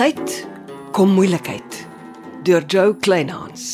tyd kom moeilikheid deur Joe Kleinhans.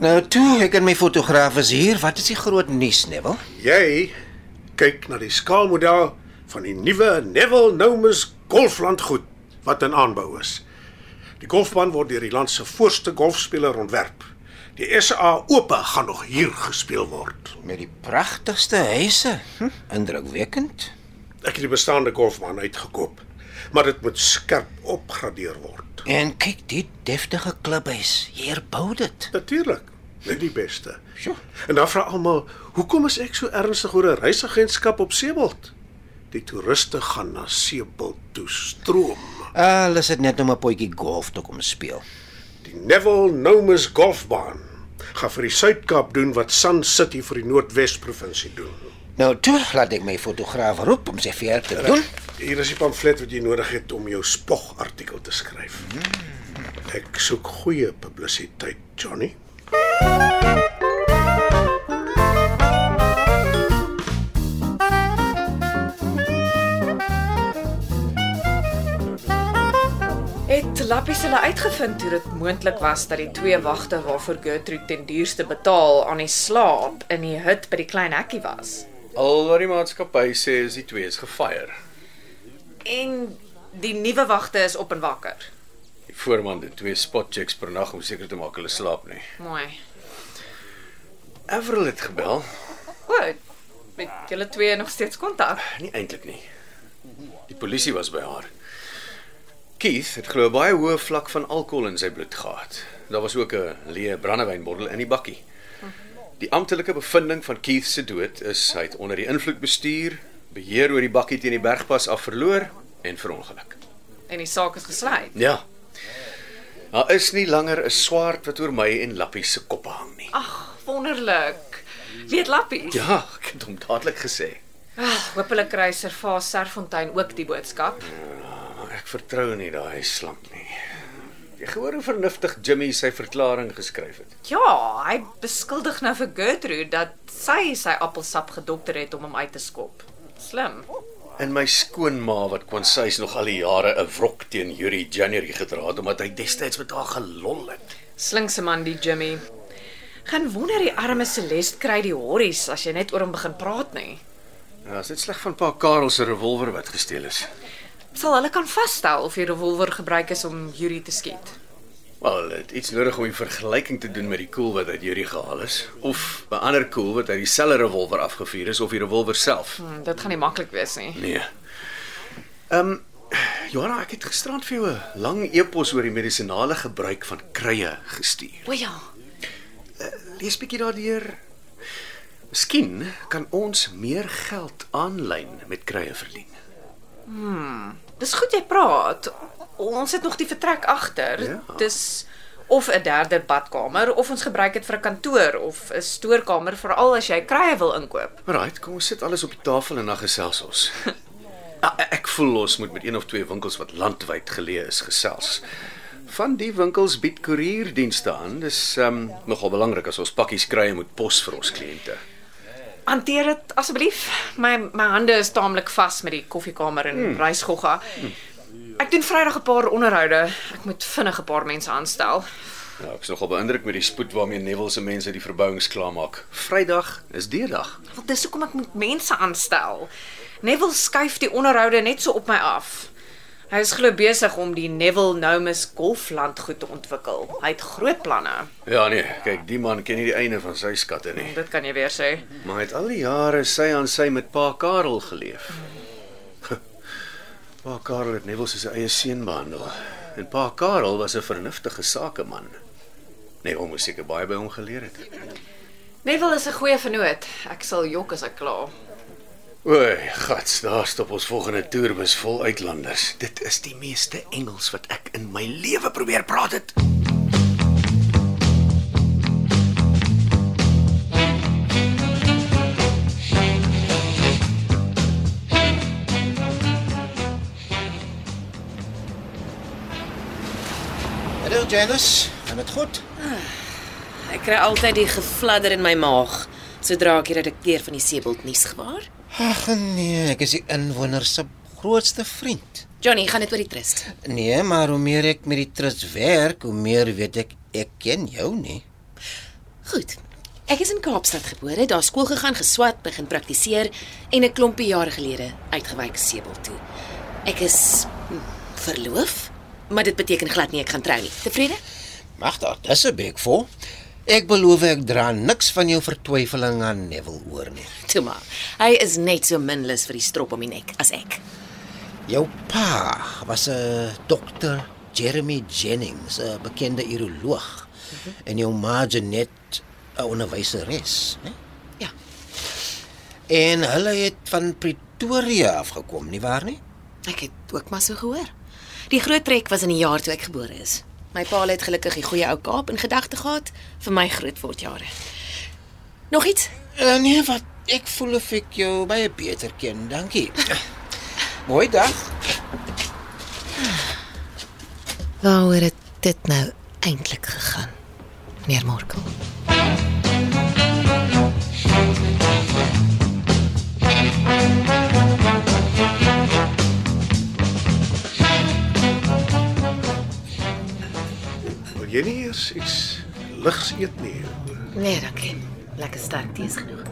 Nou toe, ek en my fotograaf is hier. Wat is die groot nuus, Neville? Jy kyk na die skaalmodel van die nuwe Neville Nomus golflandgoed wat in aanbou is. Die golfbaan word deur die land se voorste golfspeler ontwerp. Die SA Ope gaan nog hier gespeel word. Met die pragtigste huise. Hm, indrukwekkend. Ek het die bestaande golfbaan uitgekoop, maar dit moet skerp opgradeer word. En kyk, die deftige klubhuis. Hier bou dit. Natuurlik, net die beste. Sjoe. En dan vra almal, hoekom is ek so ernstig oor 'n reisagentskap op Seebald? Die toeriste gaan na Seebald toe stroom. Al is dit net om 'n potjie golf te kom speel. Die Neville Nomus golfbaan gaan vir die Suid-Kaap doen wat Sun City vir die Noordwes provinsie doen. Nou toe, laat ek my fotograaf roep om sy werk te doen. Hier is die pamflet wat jy nodig het om jou spogartikel te skryf. Ek soek goeie publisiteit, Johnny. Het Lappies hulle uitgevind hoe dit moontlik was dat die twee wagte waarvoor Gertrude ten duurste betaal aan die slaap in die hut by die klein hekkie was. Al wat die maatskappy sê is die twee is gefire. En die nuwe wagte is op en wakker. Die voorman doen twee spot checks per nag om seker te maak hulle slaap nie. Mooi. Avril het gebel. O, met julle twee nog steeds kontak. Nie eintlik nie. Die polisie was by haar. Keith het glo baie hoë vlak van alkohol in sy bloed gehad. Daar was ook 'n leë brandewynbottel in die bakkie. Die amptelike bevinding van Keith se dood is hy het onder die invloed bestuur, beheer oor die bakkie teen die bergpas af verloor en verongeluk. En die saak is gesluit. Ja. Daar is nie langer 'n swaard wat oor my en Lappie se koppe hang nie. Ag, wonderlik. Weet Lappies? Ja, ek het hom dadelik gesê. Ah, hoop hulle kry Servaas Serfontein ook die boodskap. Maar ek vertrou nie daai slank nie. Jy gehoor hoe vernuftig Jimmy sy verklaring geskryf het. Ja, hy beskuldig nou vir Gertrude dat sy sy appelsap gedokter het om hom uit te skop. Slim. En my skoonma wat kwansy's nog al die jare 'n wrok teen Yuri January gedra het omdat hy destyds met haar gelol het. Slinkse man die Jimmy. Gaan wonder die arme Celeste kry die horries as jy net oor hom begin praat nie. Ja, is dit sleg van pa Karel se revolver wat gesteel is. Sal hulle kan vasstel of die revolver gebruik is om Yuri te skiet? Wel, dit iets nodig om 'n vergelyking te doen met die koel wat uit Yuri gehaal is of 'n ander koel wat uit dieselfde revolver afgevuur is of die revolver self. Hm, dit gaan nie maklik wees nie. Nee. Ehm um, Johanna, ek het gisterand vir jou 'n lang e-pos oor die medisinale gebruik van krye gestuur. O ja. Lees bietjie daardeur. Miskien kan ons meer geld aanlyn met krye verdien. Dis goed jy praat. Ons het nog die vertrek agter. Ja. Dis of 'n derde badkamer of ons gebruik dit vir 'n kantoor of 'n stoorkamer veral as jy krye wil inkoop. Right, kom ons sit alles op die tafel en dan gesels ons. Ja, ek voel ons moet met een of twee winkels wat landwyd geleë is gesels. Van die winkels bied koerierdienste aan. Dis um, nogal belangrik as ons pakkies kry en moet pos vir ons kliënte. Hanteer dit asseblief. My my hande is taamlik vas met die koffiekamer en hmm. reisgogga. Ek doen Vrydag 'n paar onderhoude. Ek moet vinnig 'n paar mense aanstel. Ja, ek is nogal beïndruk met die spoed waarmee Neville se mense die verbouings klaarmaak. Vrydag is D-dag. Want dis hoekom ek moet mense aanstel. Neville skuif die onderhoude net so op my af. Hy is glo besig om die Neville Nomus golflandgoed te ontwikkel. Hy het groot planne. Ja nee, kyk, die man ken nie die einde van sy skatte nie. Dit kan jy weer sê. Maar hy het al die jare sy aan sy met pa Karel geleef. Pa Karel het Neville soos sy eie seun behandel. En pa Karel was 'n vernuftige sakeman. Neville moes seker baie by hom geleer het. Neville is 'n goeie vernoot. Ek sal jok as ek klaar. Oei, gats, daar stop ons volgende toerbus vol uitlanders. Dit is die meeste Engels wat ek in my lewe probeer praat het. Hallo Janice, gaan dit goed? Ek kry altyd die gefladder in my maag sodra ek die redakteur van die Seebold nuus gewaar. Ag nee, ek is die inwoner se grootste vriend. Johnny, gaan dit oor die trust. Nee, maar hoe meer ek met die trust werk, hoe meer weet ek ek ken jou nie. Goed. Ek is in Kaapstad gebore, daar skool gegaan, geswat, begin praktiseer en 'n klompie jare gelede uitgewyk Seebold toe. Ek is hm, verloof, maar dit beteken glad nie ek gaan trou nie. Tevrede? Mag daar dis 'n bek vol. Ek beloof ek dra niks van jou vertwyfeling aan Neville oor nie. Toe maar. Hy is net so min lus vir die strop om die nek as ek. Jou pa was 'n dokter Jeremy Jennings, 'n bekende uroloog. En jou ma Janet, 'n onderwyseres, né? Ja. En hulle het van Pretoria afgekom, nie waar nie? Ek het ook maar so gehoor. Die groot trek was in die jaar toe ek gebore is. My pa het gelukkig die goeie ou Kaap in gedagte gehad vir my grootwordjare. Nog iets? Uh, nee, wat ek voel of ek jou baie beter ken. Dankie. Mooi dag. Waaroor het dit nou eintlik gegaan? Meneer Morkel. Wil jy nie eers iets ligs eet nie? Nee, dankie. Lekker sterk tee is genoeg.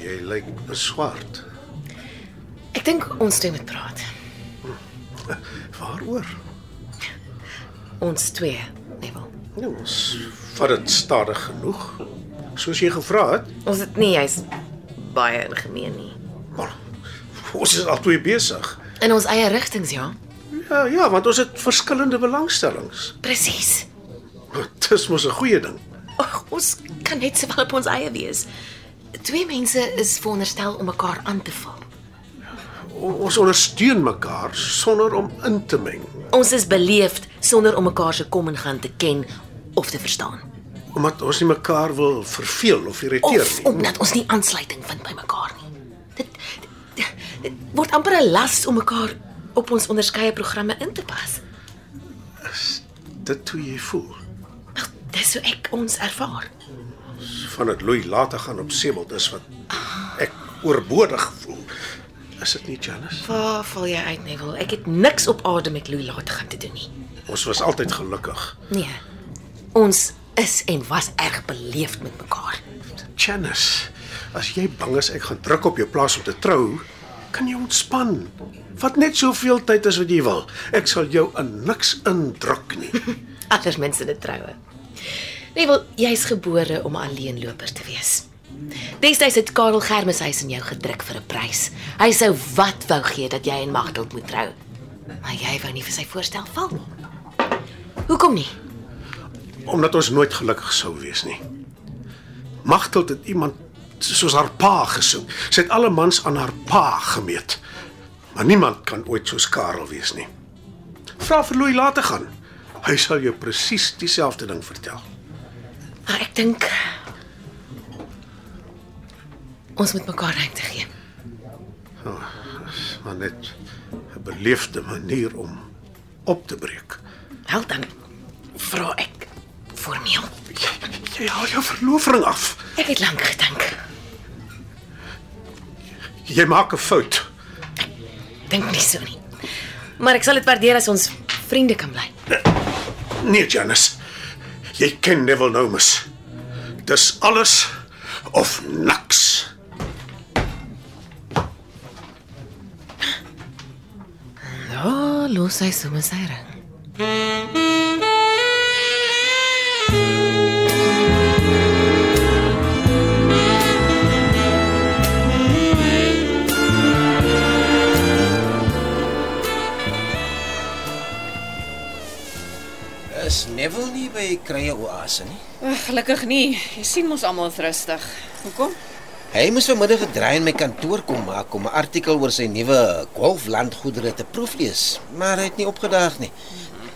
Jy lyk beswaard. Ek dink ons twee moet praat. Waaroor? Ons twee, Neville. Nee, ons vat dit stadig genoeg. Soos jy gevra het. Ons het nie jy's baie in gemeen nie. Maar ons is al twee besig. In ons eie rigtings, ja. Ja, ja, want ons het verskillende belangstellings. Presies. Dis mos 'n goeie ding. Ag, ons kan net sowel op ons eie wees. Twee mense is veronderstel om mekaar aan te val. O- Ons ondersteun mekaar sonder om in te meng, Ons is beleefd sonder om mekaar se kom en gaan te ken of te verstaan. omdat ons nie mekaar wil verveel of irriteer Of nie. omdat ons nie aansluiting vind by mekaar nie. Dit, dit, dit word amper 'n las om mekaar op ons onderskeie programme in te pas. Dit hoe jy voel. Wel, dis hoe ek ons ervaar. Van dit Louis later gaan op Sebald is wat ek oorbodig voel. Is dit nie Janice? Waar val jy uit, Neville? Ek het niks op aarde met Louis laat gaan te doen nie. Ons was altyd gelukkig. Nee. Ons is en was erg beleefd met mekaar. Janice, as jy bang is ek gaan druk op jou plaas om te trou, kan jy ontspan. Vat net soveel tyd as wat jy wil. Ek sal jou in niks indruk nie. Allersminste dit troue. Neville, jy's gebore om 'n alleenloper te wees. Destyds het Karel Germeshuis in jou gedruk vir 'n prys. Hy sou wat wou gee dat jy en Magdalf moet trou. Maar jy wou nie vir sy voorstel val nie. Hoekom nie? Omdat ons nooit gelukkig sou wees nie. Magteld het iemand soos haar pa gesoek. Sy het alle mans aan haar pa gemeet. Maar niemand kan ooit soos Karel wees nie. Vra vir Louis later gaan. Hy sal jou presies dieselfde ding vertel. Maar ek dink ons moet mekaar ruimte gee. Maar net 'n beleefde manier om op te breek. Wel dan vra ek formeel. Jy, jy haal jou verloving af. Ek het lank gedink. Jy maak 'n fout. Dink nie so nie. Maar ek sal dit waardeer as ons vriende kan bly. Nee, Janice. Jy ken Neville Nomus. Dis alles of niks. Ja, los hy sommer sy ring. Neville nie by krye oase nie? Ag, gelukkig nie. Jy sien mos almal is rustig. Hoekom? Hy moes vanmiddag 'n draai in my kantoor kom maak om 'n artikel oor sy nuwe golflandgoedere te proeflees, maar hy het nie opgedaag nie.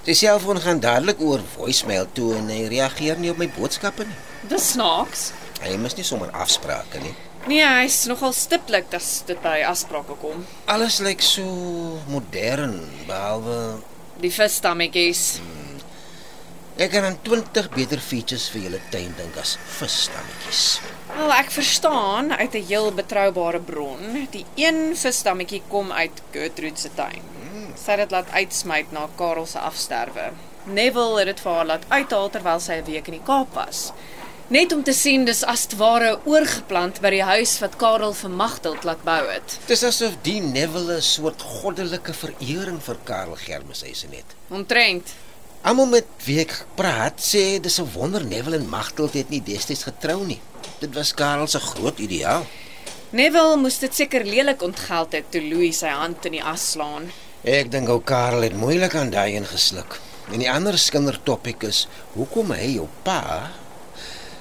Sy selfoon gaan dadelik oor voicemail toe en hy reageer nie op my boodskappe nie. Dis snaaks. Hy mis nie sommer afsprake nie. Nee, hy's nogal stiptelik as dit by afsprake kom. Alles lyk so modern behalwe Die visstammetjies. Ek kan aan 20 beter features vir julle tuin dink as visstammetjies. Wel, ek verstaan uit 'n heel betroubare bron, die een vissdammetjie kom uit Gertrude se tuin. Sy het dit laat uitsmyt na Karel se afsterwe. Neville het dit vir haar laat uithaal terwyl sy 'n week in die Kaap was. Net om te sien dis as te ware oorgeplant by die huis wat Karel vir Magteld laat bou het. Dis asof die Neville 'n soort goddelike verering vir Karel Germeshuisen het. Omtrent. Almal met wie ek praat sê dis 'n wonder Neville en Magteld het nie destyds getrou nie. Dit was Karel se groot ideaal. Neville moes dit seker lelik ontgeld het toe Louis sy hand in die as slaan. Ek dink ou Karel het moeilik aan daai ingesluk. En die ander skindertopik is hoekom hy jou pa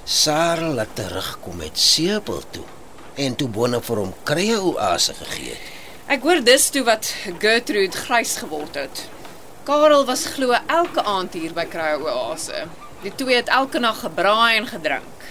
Sarel laat terugkom met Sebel toe en toe boonop vir hom krye oase gegee het. Ek hoor dis toe wat Gertrude grys geword het. Karel was glo elke aand hier by Krye Oase. Die twee het elke nag gebraai en gedrink.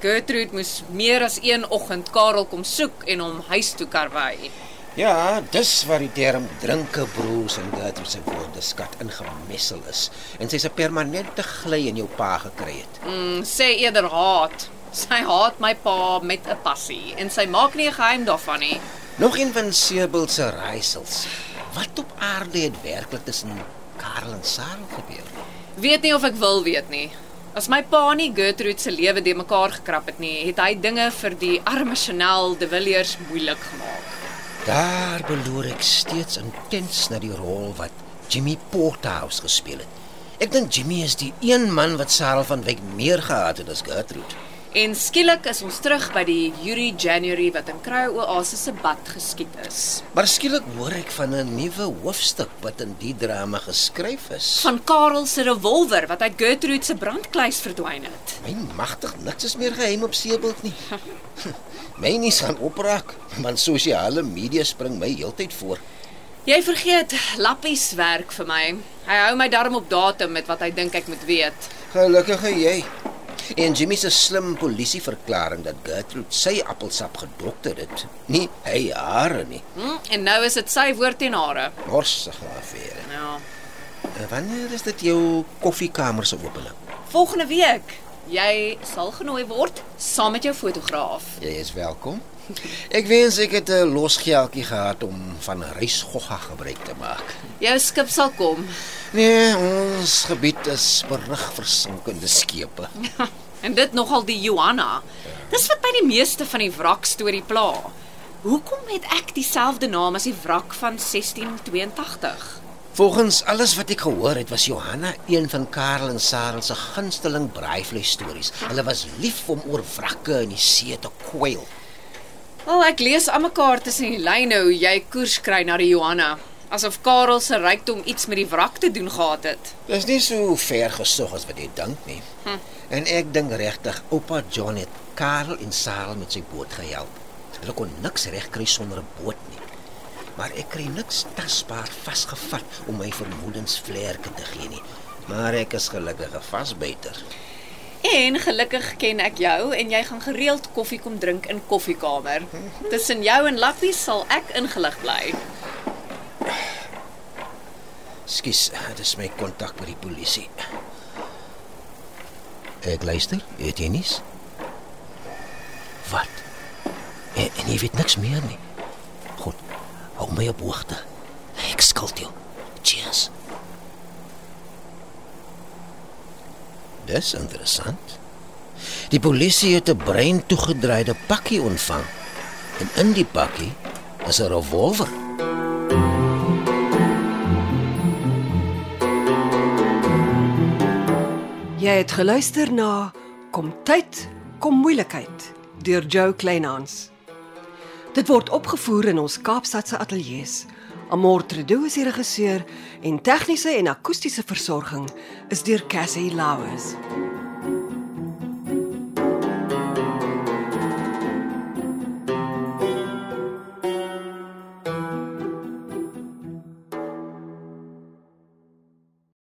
Gertrude moes meer as een oggend Karel kom soek en hom huis toe karwei. Ja, dis waar die term drinke broers en dit se woordeskat ingemessel is en sy's 'n permanente gly in jou pa gekry het. Mm, sê eerder haat. Sy haat my pa met 'n passie en sy maak nie 'n geheim daarvan nie. Nog een van Sebel se raaisels. Wat op aarde het werklik tussen Karel en Sarel gebeur? Weet nie of ek wil weet nie. As my pa nie Gertrude se lewe de mekaar gekrap het nie, het hy dinge vir die arme Chanel de Villiers moeilik gemaak. Daar beloor ek steeds intens na die rol wat Jimmy Porterhouse gespeel het. Ek dink Jimmy is die een man wat Sarah van Wyk meer gehaat het as Gertrude. En skielik is ons terug by die Yuri January wat in Krye Oase se bad geskiet is. Maar skielik hoor ek van 'n nuwe hoofstuk wat in die drama geskryf is. Van Karel se revolver wat uit Gertrude se brandkluis verdwyn het. My magtig niks is meer geheim op Seebult nie. my nuus gaan opraak, want sosiale media spring my heeltyd voor. Jy vergeet Lappies werk vir my. Hy hou my darm op datum met wat hy dink ek moet weet. Gelukkige jy. En Jimmy se slim polisieverklaring dat Gertrude sy appelsap gedokter het. Nie hy hare nie. Hm? En nou is dit sy woord en hare. Morsige affære. Ja. En Wanneer is dit jou koffiekamer se opening? Volgende week jy sal genooi word saam met jou fotograaf. Jy is welkom. Ek wens ek het 'n losgeldjie gehad om van reisgogga gebruik te maak. Jou skip sal kom. Nee, ons gebied is berig vir sinkende skepe. En dit nogal die Johanna. Dis wat by die meeste van die wrak storie pla. Hoekom het ek dieselfde naam as die wrak van 1682? Volgens alles wat ek gehoor het, was Johanna een van Karel en Sarel se gunsteling braaivleis stories. Hulle was lief om oor wrakke in die see te kwyl. Wel, ek lees almekaar tussen die lyne hoe jy koers kry na die Johanna, asof Karel se rykdom iets met die wrak te doen gehad het. Dis nie so ver gesog as wat jy dink nie. Hm. En ek dink regtig oupa John het Karel en Sarel met sy boot gehelp. Hulle kon niks regkry sonder 'n boot nie. Maar ek kry niks tasbaar vasgevat om my vermoedens vlerke te gee nie. Maar ek is gelukkig 'n vasbyter. En gelukkig ken ek jou en jy gaan gereeld koffie kom drink in koffiekamer. Tussen jou en Lappie sal ek ingelig bly. Skus, dis my kontak by die polisie. Ek luister, weet jy nies? Wat? En, en jy weet niks meer nie. Goed. Hou my op hoogte. Ek skuld jou. Cheers. Dis interessant. Die polisie het 'n brein toegedraaide pakkie ontvang. En in die pakkie is 'n revolver. Jy het geluister na Kom tyd, kom moeilikheid deur Joe Kleinhans. Dit word opgevoer in ons Kaapstadse ateljee se. Amor Tredo is die regisseur en tegniese en akoestiese versorging is deur Cassie Lauers.